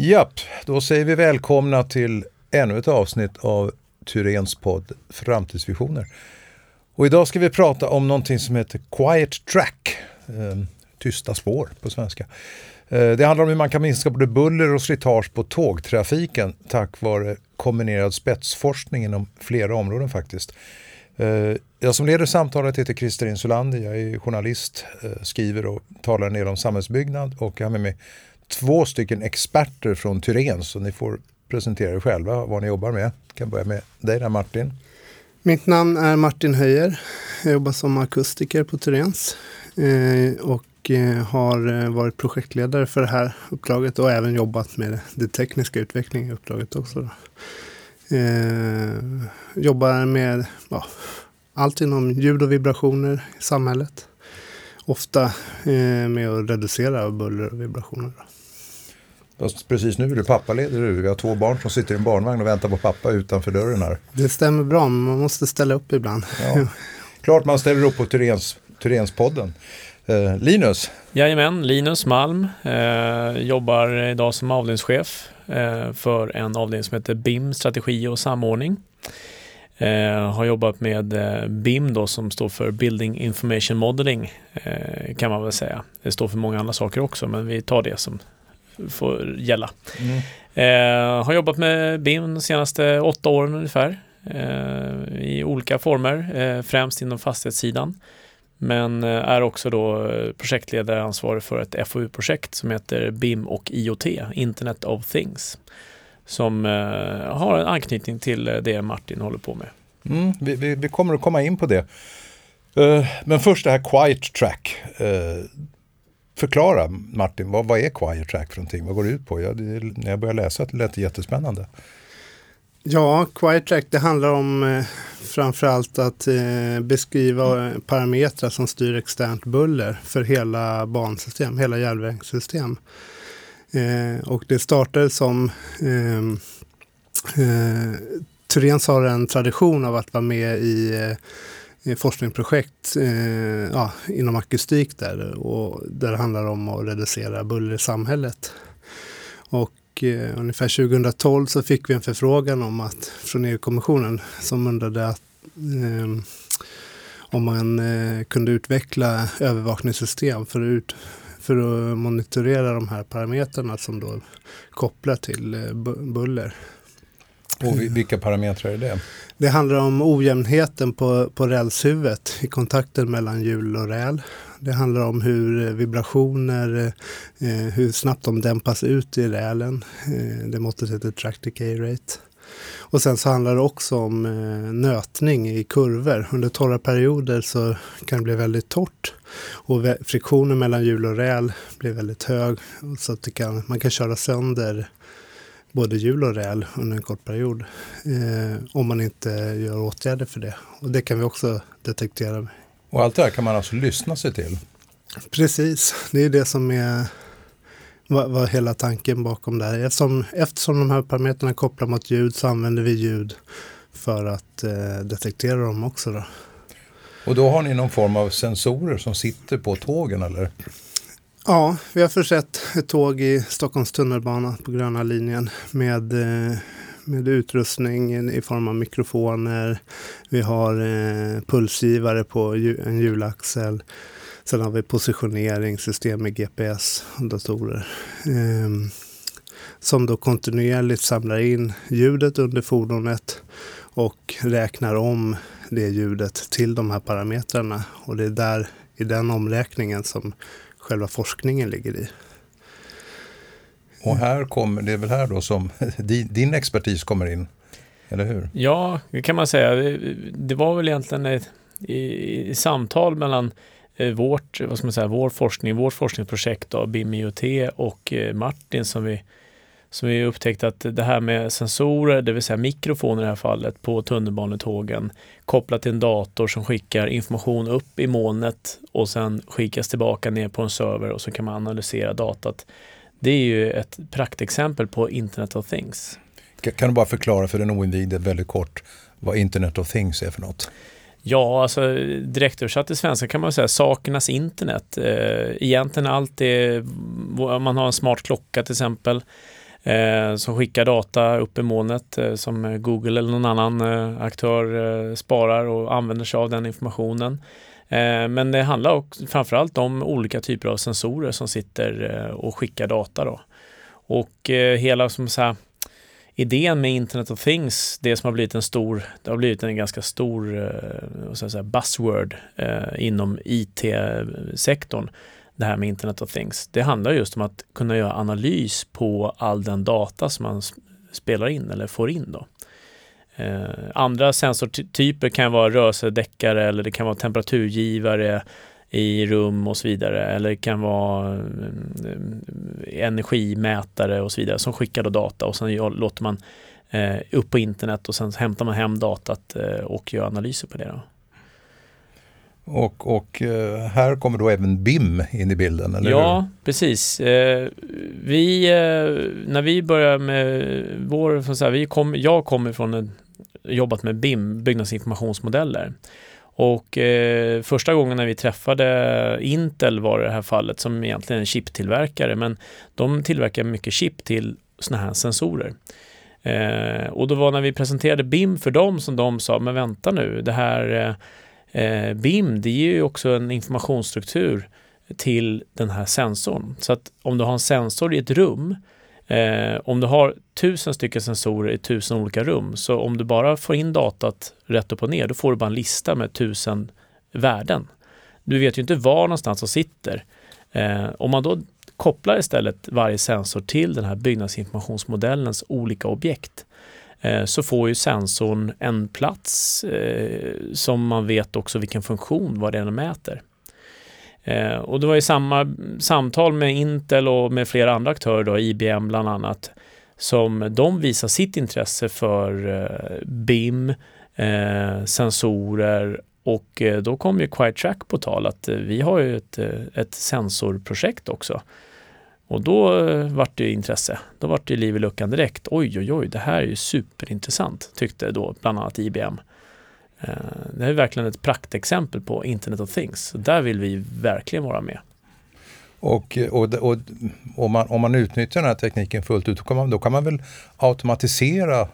Japp, då säger vi välkomna till ännu ett avsnitt av Tyrens podd Framtidsvisioner. Och idag ska vi prata om någonting som heter Quiet Track, eh, tysta spår på svenska. Eh, det handlar om hur man kan minska både buller och slitage på tågtrafiken tack vare kombinerad spetsforskning inom flera områden faktiskt. Eh, jag som leder samtalet heter Christer Insulander. Jag är journalist, eh, skriver och talar en del om samhällsbyggnad och jag har med mig två stycken experter från Tyren så ni får presentera er själva vad ni jobbar med. Jag kan börja med dig där Martin. Mitt namn är Martin Höjer. Jag jobbar som akustiker på Tyrens eh, och eh, har eh, varit projektledare för det här uppdraget och även jobbat med det tekniska utvecklingen i uppdraget också. Jobbar med ja, allt inom ljud och vibrationer i samhället. Ofta med att reducera buller och vibrationer. Fast precis nu är du pappaledig. Vi har två barn som sitter i en barnvagn och väntar på pappa utanför dörren här. Det stämmer bra, men man måste ställa upp ibland. Ja. Klart man ställer upp på Tyrens, Tyrenspodden. Eh, Linus? Jajamän, Linus Malm. Eh, jobbar idag som avdelningschef eh, för en avdelning som heter BIM, strategi och samordning. Eh, har jobbat med eh, BIM då som står för Building Information Modeling eh, kan man väl säga. Det står för många andra saker också men vi tar det som får gälla. Mm. Eh, har jobbat med BIM de senaste åtta åren ungefär eh, i olika former, eh, främst inom fastighetssidan. Men eh, är också då projektledare ansvarig för ett FoU-projekt som heter BIM och IoT, Internet of Things. Som eh, har en anknytning till det Martin håller på med. Mm, vi, vi, vi, kommer att komma in på det. Men först det här Quiet Track. Förklara Martin, vad, vad är Quiet Track för någonting? Vad går det ut på? Jag, det, när jag började läsa det lät det jättespännande. Ja, Quiet Track det handlar om eh, framförallt att eh, beskriva eh, parametrar som styr externt buller för hela bansystem, hela järnvägssystem. Eh, och det startade som ehm, eh, eh, Turens har en tradition av att vara med i eh, Eh, forskningsprojekt eh, ja, inom akustik där, och där det handlar om att reducera buller i samhället. Och eh, ungefär 2012 så fick vi en förfrågan om att, från EU-kommissionen som undrade att, eh, om man eh, kunde utveckla övervakningssystem för att, ut, för att monitorera de här parametrarna som då kopplar till eh, buller. Och vilka parametrar är det? Det handlar om ojämnheten på, på rälshuvudet i kontakten mellan hjul och räl. Det handlar om hur vibrationer, eh, hur snabbt de dämpas ut i rälen. Eh, det måttet heter track decay rate. Och sen så handlar det också om eh, nötning i kurvor. Under torra perioder så kan det bli väldigt torrt och friktionen mellan hjul och räl blir väldigt hög så att kan, man kan köra sönder både hjul och räl under en kort period. Eh, om man inte gör åtgärder för det. Och det kan vi också detektera. Och allt det här kan man alltså lyssna sig till? Precis, det är det som är vad, vad hela tanken bakom det här. Eftersom, eftersom de här parametrarna kopplar mot ljud så använder vi ljud för att eh, detektera dem också. Då. Och då har ni någon form av sensorer som sitter på tågen eller? Ja, vi har försett ett tåg i Stockholms tunnelbana på gröna linjen med, eh, med utrustning i form av mikrofoner. Vi har eh, pulsgivare på en hjulaxel. Sen har vi positioneringssystem med GPS och datorer. Eh, som då kontinuerligt samlar in ljudet under fordonet och räknar om det ljudet till de här parametrarna. Och det är där i den omräkningen som själva forskningen ligger i. Och här kommer, det är väl här då som din expertis kommer in, eller hur? Ja, det kan man säga. Det var väl egentligen ett i, i samtal mellan eh, vårt, vad ska man säga, vår forskning, vårt forskningsprojekt av BIM IoT och eh, Martin som vi som vi upptäckte att det här med sensorer, det vill säga mikrofon i det här fallet, på tunnelbanetågen kopplat till en dator som skickar information upp i molnet och sen skickas tillbaka ner på en server och så kan man analysera datat. Det är ju ett praktexempel på Internet of Things. Kan du bara förklara för den oinvigde väldigt kort vad Internet of Things är för något? Ja, alltså direktöversatt till svenska kan man säga sakernas internet. Eh, egentligen allt det, man har en smart klocka till exempel eh, som skickar data upp i molnet eh, som Google eller någon annan eh, aktör eh, sparar och använder sig av den informationen. Eh, men det handlar också framförallt om olika typer av sensorer som sitter eh, och skickar data. Då. Och eh, hela som så här, idén med Internet of Things, det som har blivit en stor, det har blivit en ganska stor eh, säga, buzzword eh, inom IT-sektorn, det här med Internet of Things. Det handlar just om att kunna göra analys på all den data som man spelar in eller får in. Då. Eh, andra sensortyper kan vara rörelsedäckare eller det kan vara temperaturgivare i rum och så vidare. Eller det kan vara eh, energimätare och så vidare som skickar då data och sen låter man eh, upp på internet och sen hämtar man hem datat eh, och gör analyser på det. Då. Och, och här kommer då även BIM in i bilden, eller Ja, hur? precis. Vi, när vi började med vår, så här, vi kom, jag kommer från en, jobbat med BIM, byggnadsinformationsmodeller. Och eh, första gången när vi träffade Intel var det, det här fallet som egentligen är en chiptillverkare men de tillverkar mycket chip till sådana här sensorer. Eh, och då var när vi presenterade BIM för dem som de sa, men vänta nu, det här eh, Eh, BIM det ger ju också en informationsstruktur till den här sensorn. Så att om du har en sensor i ett rum Eh, om du har tusen stycken sensorer i tusen olika rum, så om du bara får in datat rätt upp och ner, då får du bara en lista med tusen värden. Du vet ju inte var någonstans de sitter. Eh, om man då kopplar istället varje sensor till den här byggnadsinformationsmodellens olika objekt, Eh, så får ju sensorn en plats eh, som man vet också vilken funktion, vad den mäter. Eh, och det var ju samma samtal med Intel och med flera andra aktörer, då, IBM bland annat, som de visar sitt intresse för eh, BIM, eh, sensorer och eh, då kom ju Quiet Track på tal att eh, vi har ju ett, eh, ett sensorprojekt också. Och då eh, vart det intresse. Då vart det liv i luckan direkt. Oj, oj, oj, det här är ju superintressant, tyckte då bland annat IBM. Eh, det det är verkligen ett praktexempel på Internet of Things. Där vill vi verkligen vara med. Och, eh, och, och om, man, om man utnyttjar den här tekniken fullt ut, då kan man, då kan man väl automatisera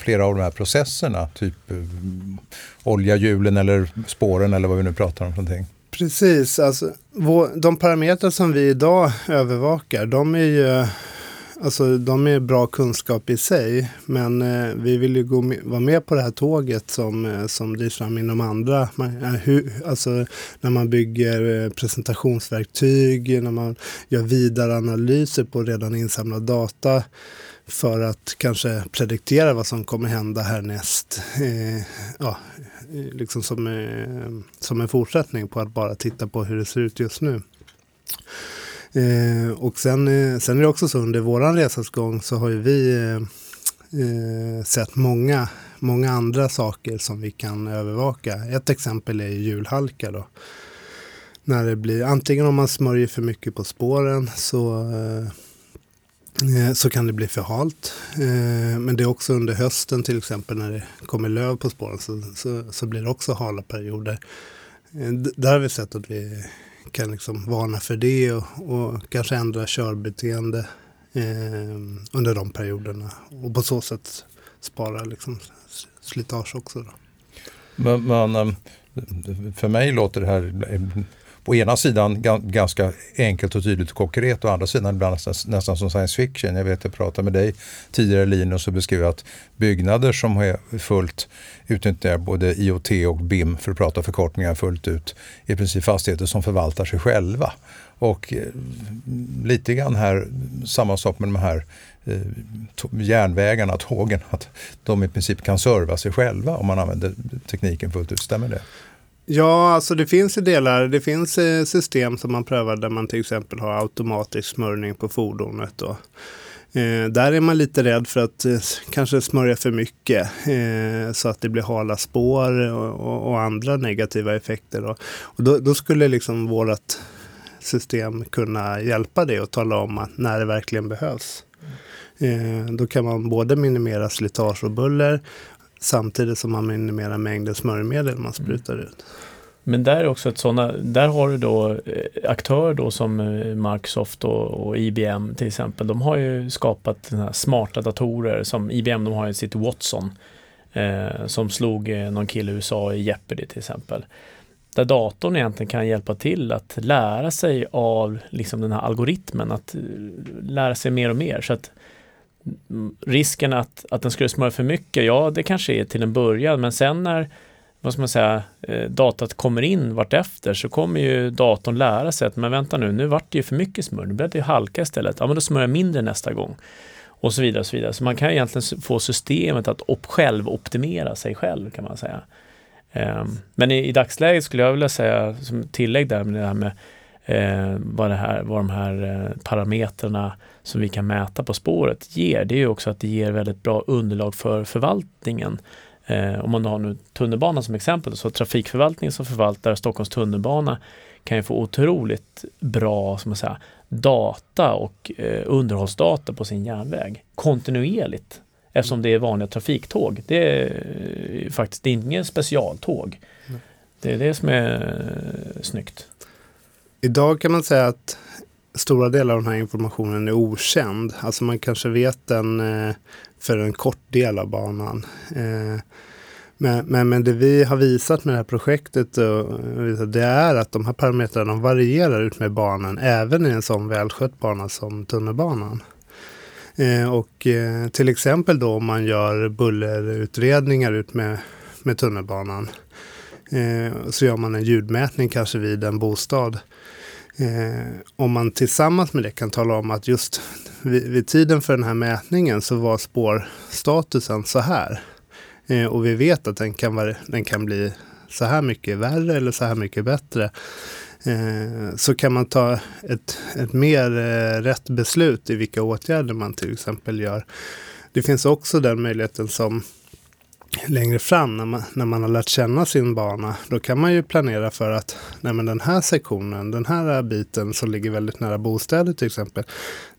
flera av de här processerna, typ olja hjulen eller spåren eller vad vi nu pratar om för någonting. Precis, alltså, de parametrar som vi idag övervakar, de är ju Alltså de är bra kunskap i sig. Men eh, vi vill ju gå med, vara med på det här tåget som, eh, som drivs fram inom andra. Man, eh, hur, alltså när man bygger eh, presentationsverktyg, när man gör vidare analyser på redan insamlad data för att kanske prediktera vad som kommer hända härnäst. Eh, ja, Eh, liksom som, som en fortsättning på att bara titta på hur det ser ut just nu. Eh, och sen, eh, sen är det också så under våran resas gång så har ju vi eh, eh sett många, många andra saker som vi kan övervaka. Ett exempel är julhalka då. När det blir, antingen om man smörjer för mycket på spåren så eh, Eh, så kan det bli för halt. Eh, men det är också under hösten till exempel när det kommer löv på spåren så, så, så blir det också hala perioder. Eh, där har vi sett att vi kan liksom varna för det och, och kanske ändra körbeteende eh, under de perioderna. Och på så sätt spara liksom slitage också. Då. Men, men, för mig låter det här på ena sidan ganska enkelt och tydligt och konkret och å andra sidan ibland nästan, nästan som science fiction. Jag vet, jag pratade med dig tidigare Linus och beskrev att byggnader som är fullt utnyttjar både IoT och BIM, för att prata förkortningar fullt ut, i princip fastigheter som förvaltar sig själva. Och eh, lite grann här, samma sak med de här eh, järnvägarna, tågen, att de i princip kan serva sig själva om man använder tekniken fullt ut. Stämmer det? Ja, alltså det finns ju delar. Det finns eh, system som man prövar där man till exempel har automatisk smörjning på fordonet. Då. Eh, där är man lite rädd för att eh, kanske smörja för mycket eh, så att det blir hala spår och, och, och andra negativa effekter. Då. Och då, då skulle liksom vårt system kunna hjälpa det och tala om att när det verkligen behövs. Eh, då kan man både minimera slitage och buller samtidigt som man minimerar mängden smörjmedel man sprutar ut. Men där är också ett sådana, där har du då eh, aktörer då som eh, Microsoft och, och, IBM till exempel. De har ju skapat smarta datorer som IBM, de har ju sitt Watson eh, som slog eh, någon kille i USA i Jeopardy till exempel. Där datorn egentligen kan hjälpa till att lära sig av liksom den här algoritmen, att lära sig mer och mer. Så att mm, risken att, att den skulle smörja för mycket, ja det kanske är till en början, men sen när vad ska man säga, eh, datat kommer in vartefter så kommer ju datorn lära sig att men vänta nu, nu vart det ju för mycket smör, nu blev det ju halka istället. Ja men då smörjer jag mindre nästa gång. Och så vidare. och Så vidare. Så man kan egentligen få systemet att op själv optimera sig själv kan man säga. Um, men i, i, dagsläget skulle jag vilja säga som tillägg där med det här med eh, vad, det här, vad de här eh, parametrarna som vi kan mäta på spåret ger. Det är ju också att det ger väldigt bra underlag för förvaltningen. Eh, om man har nu tunnelbanan som exempel, så trafikförvaltningen som förvaltar Stockholms tunnelbana kan ju få otroligt bra som man säger, data och eh, underhållsdata på sin järnväg kontinuerligt eftersom det är vanliga trafiktåg. Det är eh, faktiskt det är inget specialtåg. Det är det som är eh, snyggt. Idag kan man säga att stora delar av den här informationen är okänd. Alltså man kanske vet den eh, för en kort del av banan. Eh, men, men, men, det vi har visat med det här projektet eh, det är att de här parametrarna varierar ut med banan även i en sån välskött bana som tunnelbanan. Och till exempel då om man gör bullerutredningar ut med, med tunnelbanan Eh, så gör man en ljudmätning kanske vid en bostad Eh, om man tillsammans med det kan tala om att just vid, vid tiden för den här mätningen så var spårstatusen så här. Eh, och vi vet att den kan, vara, den kan bli så här mycket värre eller så här mycket bättre. Eh, så kan man ta ett, ett mer eh, rätt beslut i vilka åtgärder man till exempel gör. Det finns också den möjligheten som längre fram när man, när man har lärt känna sin bana, då kan man ju planera för att nej men den här sektionen, den här biten som ligger väldigt nära bostäder till exempel,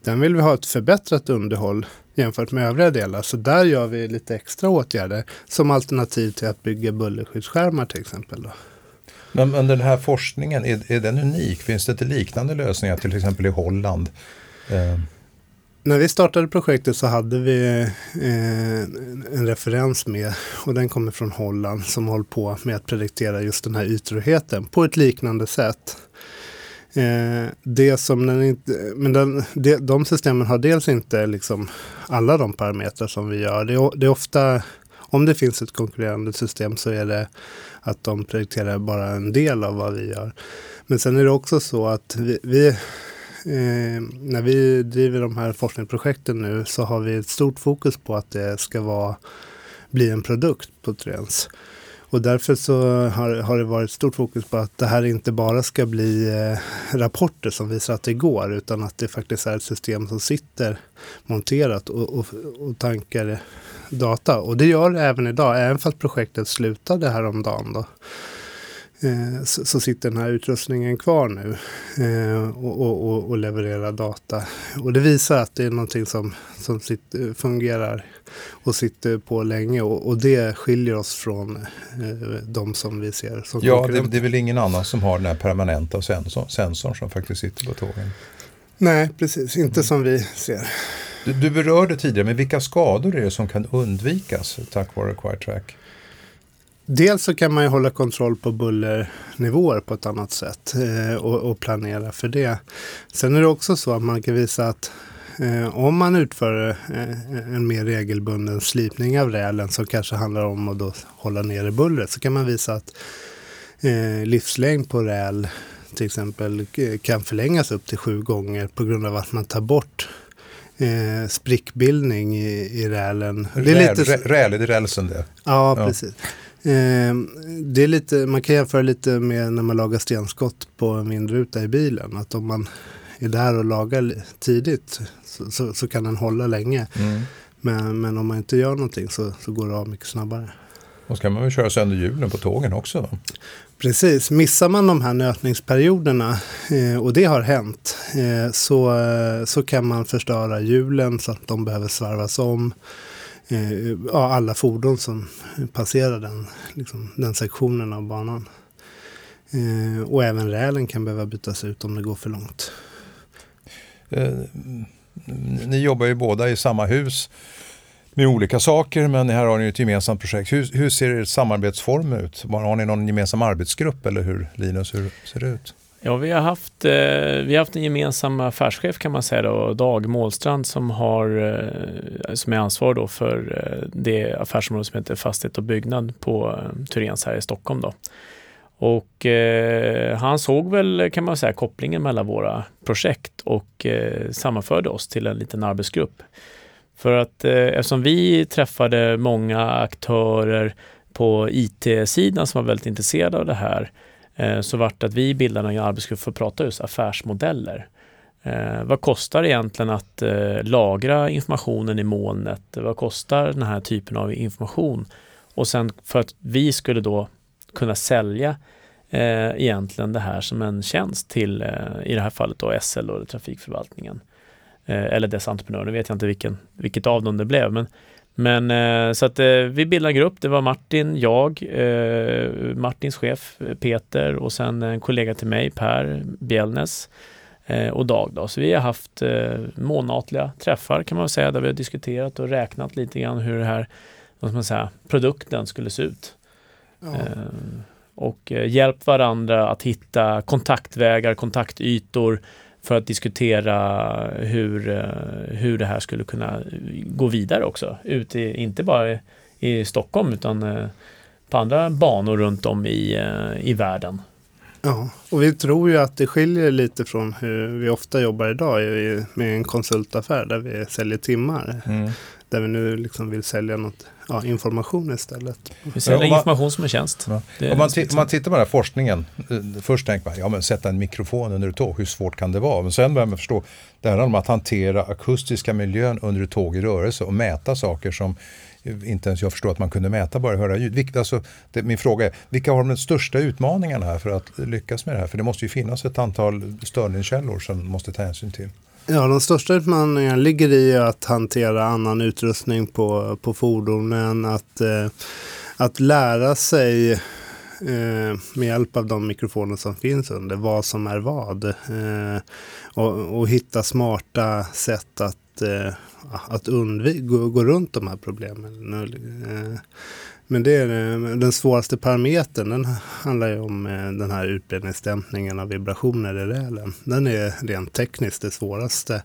den vill vi ha ett förbättrat underhåll jämfört med övriga delar. Så där gör vi lite extra åtgärder som alternativ till att bygga bullerskyddsskärmar till exempel. Då. Men, men den här forskningen, är, är den unik? Finns det inte liknande lösningar till exempel i Holland? Eh. När vi startade projektet så hade vi eh, en referens med och den kommer från Holland som håller på med att prediktera just den här ytroheten på ett liknande sätt. Eh, det som den inte, men den, de, de systemen har dels inte liksom alla de parametrar som vi gör. Det det är ofta, om det finns ett konkurrerande system så är det att de predikterar bara en del av vad vi gör. Men sen är det också så att vi, vi Eh, när vi driver de här forskningsprojekten nu så har vi ett stort fokus på att det ska vara, bli en produkt på Trens. Och därför så har, har det varit stort fokus på att det här inte bara ska bli eh, rapporter som visar att det går utan att det faktiskt är ett system som sitter monterat och, och, och tankar data. Och det gör det även idag, även fast projektet slutade häromdagen. Då. Eh, så, så, sitter den här utrustningen kvar nu eh, och, och, och, levererar data. Och det visar att det är någonting som, som sitter, fungerar och sitter på länge och, och det skiljer oss från eh, de som vi ser som Ja, det, det, är väl ingen annan som har den här permanenta sensor, sensorn som faktiskt sitter på tågen. Nej, precis. Inte mm. som vi ser. Du, du berörde tidigare, men vilka skador är det som kan undvikas tack vare Quiet Track? Dels så kan man ju hålla kontroll på bullernivåer på ett annat sätt eh, och, och, planera för det. Sen är det också så att man kan visa att eh, om man utför eh, en mer regelbunden slipning av rälen som kanske handlar om att då hålla nere bullret så kan man visa att eh, livslängd på räl till exempel kan förlängas upp till sju gånger på grund av att man tar bort eh, sprickbildning i, i rälen. Det är lite... Räl, är det rälsen det? Ja, ja. precis. Eh, det är lite, man kan jämföra lite med när man lagar stenskott på en vindruta i bilen. Att om man är där och lagar tidigt så, så, så kan den hålla länge. Mm. Men, men om man inte gör någonting så, så går det av mycket snabbare. Och så kan man väl köra sönder hjulen på tågen också? Då? Precis, missar man de här nötningsperioderna eh, och det har hänt eh, så, så kan man förstöra hjulen så att de behöver svarvas om. Eh, ja, alla fordon som passerar den, liksom, den sektionen av banan. Eh, och även rälen kan behöva bytas ut om det går för långt. Eh, ni jobbar ju båda i samma hus med olika saker, men här har ni ett gemensamt projekt. Hur, hur ser er samarbetsform ut? Har ni någon gemensam arbetsgrupp eller hur, Linus, hur ser det ut? Ja, vi har haft, eh, vi har haft en gemensam affärschef kan man säga då, Dag Målstrand som, har, eh, som är ansvarig då för eh, det affärsområde som heter fastighet och byggnad på eh, Turens här i Stockholm. Då. Och eh, han såg väl kan man säga kopplingen mellan våra projekt och eh, sammanförde oss till en liten arbetsgrupp. För att eh, eftersom vi träffade många aktörer på IT-sidan som var väldigt intresserade av det här Eh, så vart det att vi bildade en arbetsgrupp för att prata just affärsmodeller. Eh, vad kostar egentligen att eh, lagra informationen i molnet? Vad kostar den här typen av information? Och sen för att vi skulle då kunna sälja eh, egentligen det här som en tjänst till, eh, i det här fallet då SL och trafikförvaltningen. Eh, eller dess entreprenör, nu vet jag inte vilken, vilket av dem det blev. Men, men eh, så att eh, vi bildade en grupp, det var Martin, jag, eh, Martins chef Peter och sen en kollega till mig, Per Bjellnes och Dag. Då. Så vi har haft månatliga träffar kan man säga, där vi har diskuterat och räknat lite grann hur det här, vad man säga, produkten skulle se ut. Ja. Och hjälpt varandra att hitta kontaktvägar, kontaktytor för att diskutera hur, eh, hur det här skulle kunna gå vidare också. Ut i, inte bara i Stockholm utan eh, på andra banor runt om i, eh, i världen. Ja, och vi tror ju att det skiljer lite från hur vi ofta jobbar idag med en konsultaffär där vi säljer timmar. Mm. Där vi nu liksom vill sälja något, ja, information istället. Vi säljer ja, information som en tjänst. Ja. Om, man om man tittar på den här forskningen, eh, först tänker man, ja men sätta en mikrofon under ett tåg, hur svårt kan det vara? Men sen börjar man förstå, det handlar om att hantera akustiska miljön under ett tåg i rörelse och mäta saker som inte ens jag förstår att man kunde mäta bara höra ljud. Alltså, det, min fråga är, vilka har de största utmaningarna här för att lyckas med det här? För det måste ju finnas ett antal störningskällor som måste ta hänsyn till. Ja, de största utmaningarna ligger i att hantera annan utrustning på, på fordonen, att, eh, att lära sig eh, med hjälp av de mikrofoner som finns under vad som är vad. Eh, och, och, hitta smarta sätt att, eh, att undvika, gå, gå runt de här problemen. Eh, men det är eh, den svåraste parametern. Den handlar ju om eh, den här utbredningsdämpningen av vibrationer i rälen. Den är rent tekniskt det svåraste.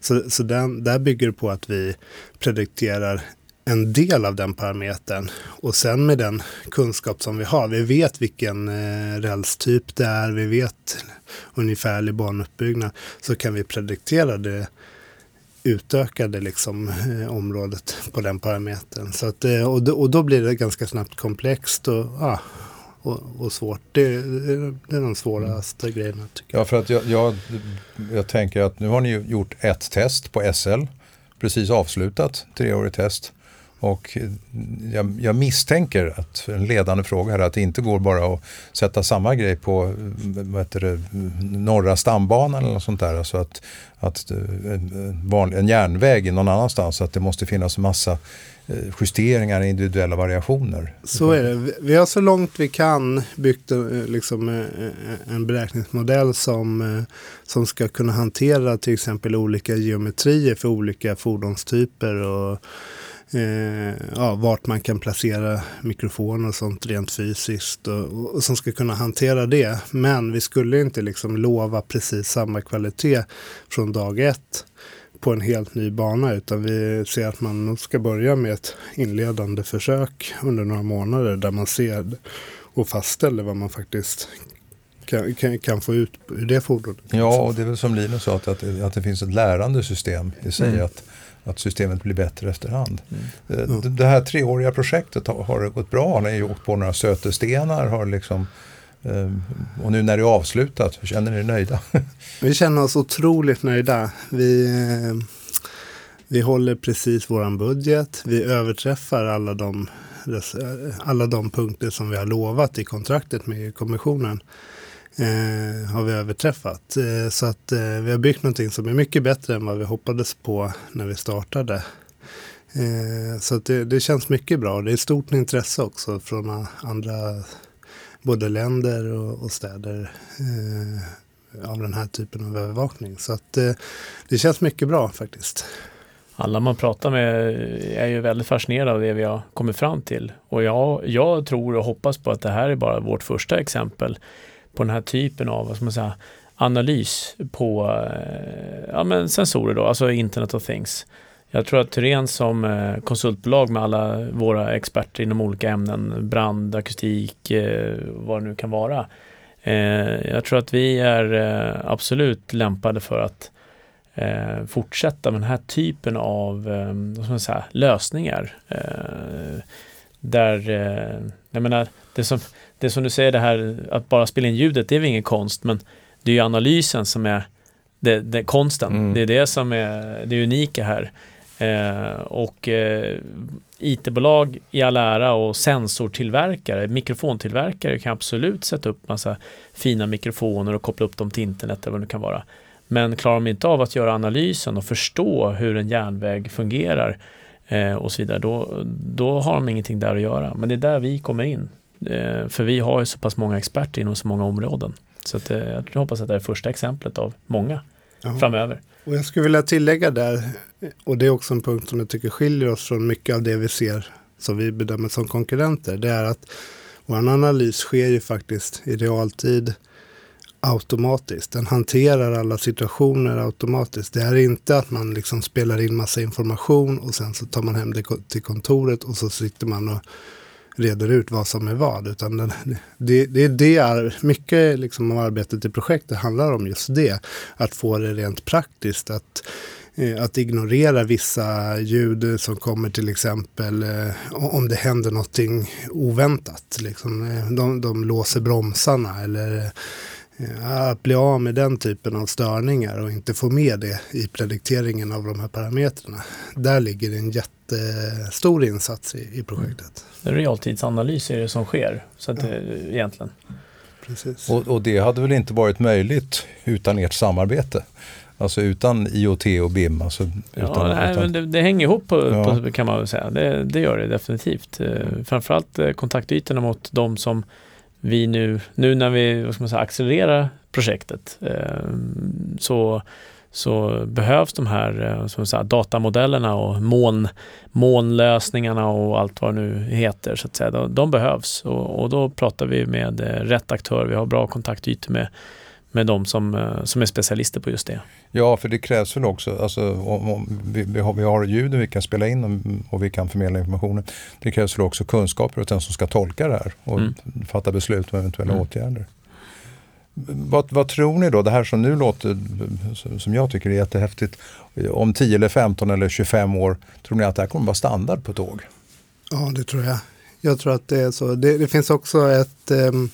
Så, så den, där bygger det på att vi predikterar en del av den parametern. Och sen med den kunskap som vi har, vi vet vilken eh, rälstyp det är, vi vet ungefärlig banuppbyggnad, så kan vi prediktera det utökade liksom, eh, området på den parametern. Så att, eh, och, då, och då blir det ganska snabbt komplext och, ah, och, och svårt. Det, det, är de svåraste mm. grejerna. Ja, för att jag, jag, jag tänker att nu har ni gjort ett test på SL, precis avslutat, treårigt test. Och jag, jag, misstänker att en ledande fråga är att det inte går bara att sätta samma grej på vad heter det, norra stambanan eller något sånt där. Alltså att, att en, järnväg någon annanstans, att det måste finnas massa justeringar justeringar, individuella variationer. Så är det. Vi har så långt vi kan byggt eh, liksom, eh, en beräkningsmodell som, som ska kunna hantera till exempel olika geometrier för olika fordonstyper. och eh, ja, vart man kan placera mikrofoner och sånt rent fysiskt och, och, som ska kunna hantera det. Men vi skulle inte liksom lova precis samma kvalitet från dag ett på en helt ny bana utan vi ser att man nog ska börja med ett inledande försök under några månader där man ser och fastställer vad man faktiskt kan, kan, kan, få ut ur det fordonet. Ja, och det är väl som Linus sa, att, att, att det finns ett lärande system i sig. Mm. Att, att systemet blir bättre efterhand. Mm. Eh, det, det här treåriga projektet har, har gått bra. Har ni åkt på några sötestenar? Har liksom, eh, och nu när det är avslutat, känner ni er nöjda? Vi känner oss otroligt nöjda. Vi, eh, vi håller precis våran budget. Vi överträffar alla de, alla de punkter som vi har lovat i kontraktet med kommissionen eh, har vi överträffat. Eh, så att eh, vi har byggt någonting som är mycket bättre än vad vi hoppades på när vi startade. Eh, så att det, det, känns mycket bra. Det är stort intresse också från andra både länder och, och städer eh, av den här typen av övervakning. Så att eh, det känns mycket bra faktiskt. Alla man pratar med är ju väldigt fascinerade av det vi har kommit fram till. Och jag, jag tror och hoppas på att det här är bara vårt första exempel på den här typen av vad ska man säga, analys på eh, ja, men sensorer, då, alltså Internet of Things. Jag tror att Thyrén som eh, konsultbolag med alla våra experter inom olika ämnen, brand, akustik, eh, vad det nu kan vara. Jag tror att vi är absolut lämpade för att fortsätta med den här typen av vad ska man säga, lösningar. Där, jag menar, det som, det som du säger det här att bara spela in ljudet, det är väl ingen konst, men det är ju analysen som är det, det, konsten. Mm. Det är det som är det unika här. Eh, och eh, IT-bolag i all ära och sensortillverkare, mikrofontillverkare kan absolut sätta upp massa fina mikrofoner och koppla upp dem till internet eller vad det kan vara. Men klarar de inte av att göra analysen och förstå hur en järnväg fungerar och så vidare, då, då har de ingenting där att göra. Men det är där vi kommer in. Eh, för vi har ju så pass många experter inom så många områden. Så att, eh, jag hoppas att det är första exemplet av många Aha. framöver. Och jag skulle vilja tillägga där, och det är också en punkt som jag tycker skiljer oss från mycket av det vi ser som vi bedömer som konkurrenter. Det är att vår analys sker ju faktiskt i realtid automatiskt. Den hanterar alla situationer automatiskt. Det är inte att man liksom spelar in massa information och sen så tar man hem det till kontoret och så sitter man och reder ut vad som är vad. Utan den, det, det, det är mycket liksom av arbetet i projektet handlar om just det. Att få det rent praktiskt. Att, eh, att ignorera vissa ljud som kommer till exempel eh, om det händer någonting oväntat. Liksom, eh, de, de låser bromsarna eller att bli av med den typen av störningar och inte få med det i predikteringen av de här parametrarna. Där ligger en jättestor insats i, i projektet. Mm. Realtidsanalys är det som sker, så att, ja. egentligen. Precis. Och, och, det hade väl inte varit möjligt utan ert samarbete? Alltså utan IoT och BIM? Alltså utan, ja, nej, utan... Men det, det, hänger ihop på, ja. på, kan man väl säga. Det, det gör det definitivt. Mm. Framförallt eh, kontaktytorna mot de som vi nu, nu när vi vad ska man säga, accelererar projektet eh, så, så behövs de här eh, som säga, datamodellerna och moln, molnlösningarna och allt vad det nu heter. Så att säga. De, de behövs och, och, då pratar vi med eh, rätt aktör. Vi har bra kontaktytor med med de som, eh, som är specialister på just det. Ja, för det krävs väl också, alltså, om, om vi, vi, har, vi har ljuden vi kan spela in och, och, vi kan förmedla informationen. Det krävs väl också kunskaper hos den som ska tolka det här och mm. fatta beslut om eventuella mm. åtgärder. Vad, vad, tror ni då, det här som nu låter, som jag tycker är jättehäftigt, om 10 eller 15 eller 25 år, tror ni att det här kommer vara standard på tåg? Ja, det tror jag. Jag tror att det är så. Det, det finns också ett um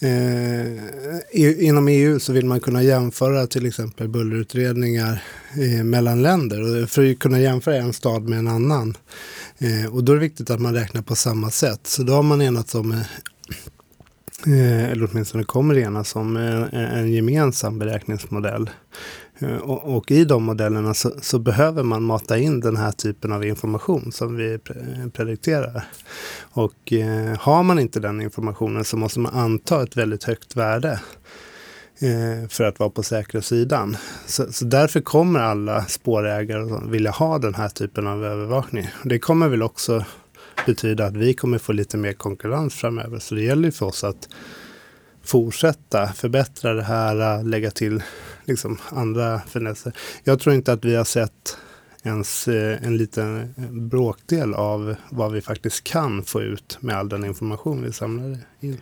Eh, inom EU så vill man kunna jämföra till exempel bullerutredningar eh, mellan länder. För att kunna jämföra en stad med en annan. Eh, och då är det viktigt att man räknar på samma sätt. Så då har man enats om eh, eh eller åtminstone kommer enas om en, en gemensam beräkningsmodell. Eh, och, och, i de modellerna så, så, behöver man mata in den här typen av information som vi predikterar. Och eh, har man inte den informationen så måste man anta ett väldigt högt värde eh, för att vara på säkra sidan. Så, så, därför kommer alla spårägare vilja ha den här typen av övervakning. Det kommer väl också betyda att vi kommer få lite mer konkurrens framöver. Så det gäller för oss att fortsätta förbättra det här, lägga till liksom andra finesser. Jag tror inte att vi har sett ens eh, en liten bråkdel av vad vi faktiskt kan få ut med all den information vi samlar in.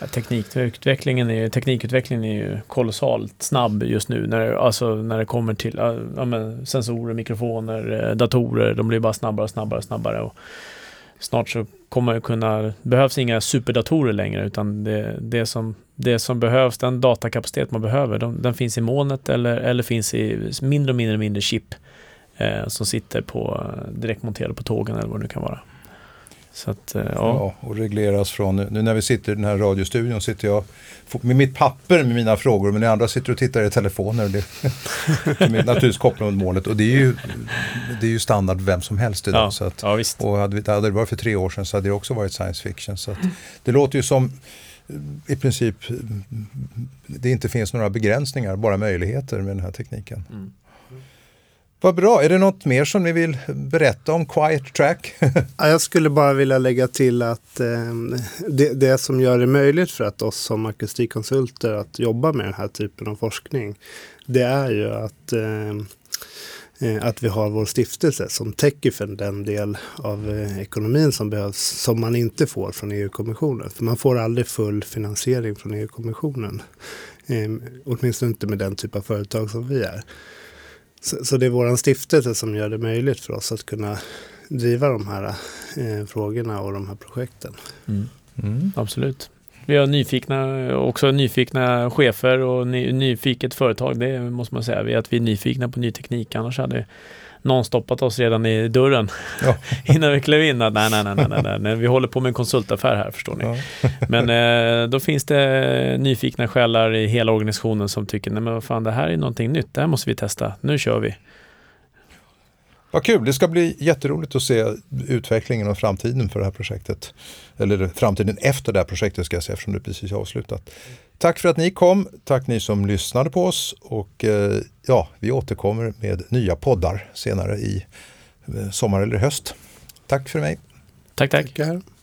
Ja, teknikutvecklingen, eh, är, teknikutvecklingen är ju kolossalt snabb just nu när, alltså när det kommer till ja, men, sensorer, mikrofoner, eh, datorer. De blir bara snabbare och snabbare och snabbare. Och snart så kommer det kunna, behövs inga superdatorer längre utan det, det, som, det som behövs, den datakapacitet man behöver, de, den finns i molnet eller, eller finns i mindre och mindre och mindre chip eh, som sitter på direktmonterade på tågen eller vad det nu kan vara. Så att, eh, ja. Ja, och regleras från, nu när vi sitter i den här radiostudion sitter jag med mitt papper med mina frågor men ni andra sitter och tittar i telefoner. Det, är naturligtvis kopplat mot målet och det är ju, det är ju standard vem som helst idag. Ja, så att, ja, visst. och hade, vi, hade det varit för tre år sedan så hade det också varit science fiction. Så att, det låter ju som i princip det inte finns några begränsningar, bara möjligheter med den här tekniken. Mm. Vad bra, är det något mer som ni vill berätta om Quiet Track? Ja, jag skulle bara vilja lägga till att eh, det, det som gör det möjligt för att oss som akustikkonsulter att jobba med den här typen av forskning, det är ju att eh, att vi har vår stiftelse som täcker för den del av eh, ekonomin som behövs som man inte får från EU-kommissionen. För man får aldrig full finansiering från EU-kommissionen. Eh, åtminstone inte med den typ av företag som vi är. Så, så det är vår stiftelse som gör det möjligt för oss att kunna driva de här eh, frågorna och de här projekten. Mm. Mm. Absolut. Vi har nyfikna, också nyfikna chefer och ny, nyfiket företag. Det måste man säga. Vi, att vi är nyfikna på ny teknik. Annars hade någon stoppat oss redan i dörren Ja. innan vi klev in. Nej, nej, nej, nej, nej, nej, vi håller på med en konsultaffär här förstår ni. Ja. Men eh, då finns det nyfikna själar i hela organisationen som tycker, nej men vad fan det här är någonting nytt, det här måste vi testa, nu kör vi. Vad kul, det ska bli jätteroligt att se utvecklingen och framtiden för det här projektet. Eller framtiden efter det här projektet ska jag säga eftersom det precis är avslutat. Tack för att ni kom, tack ni som lyssnade på oss och eh, ja, vi återkommer med nya poddar senare i eh, sommar eller höst. Tack för mig. Tack, tack. Tackar.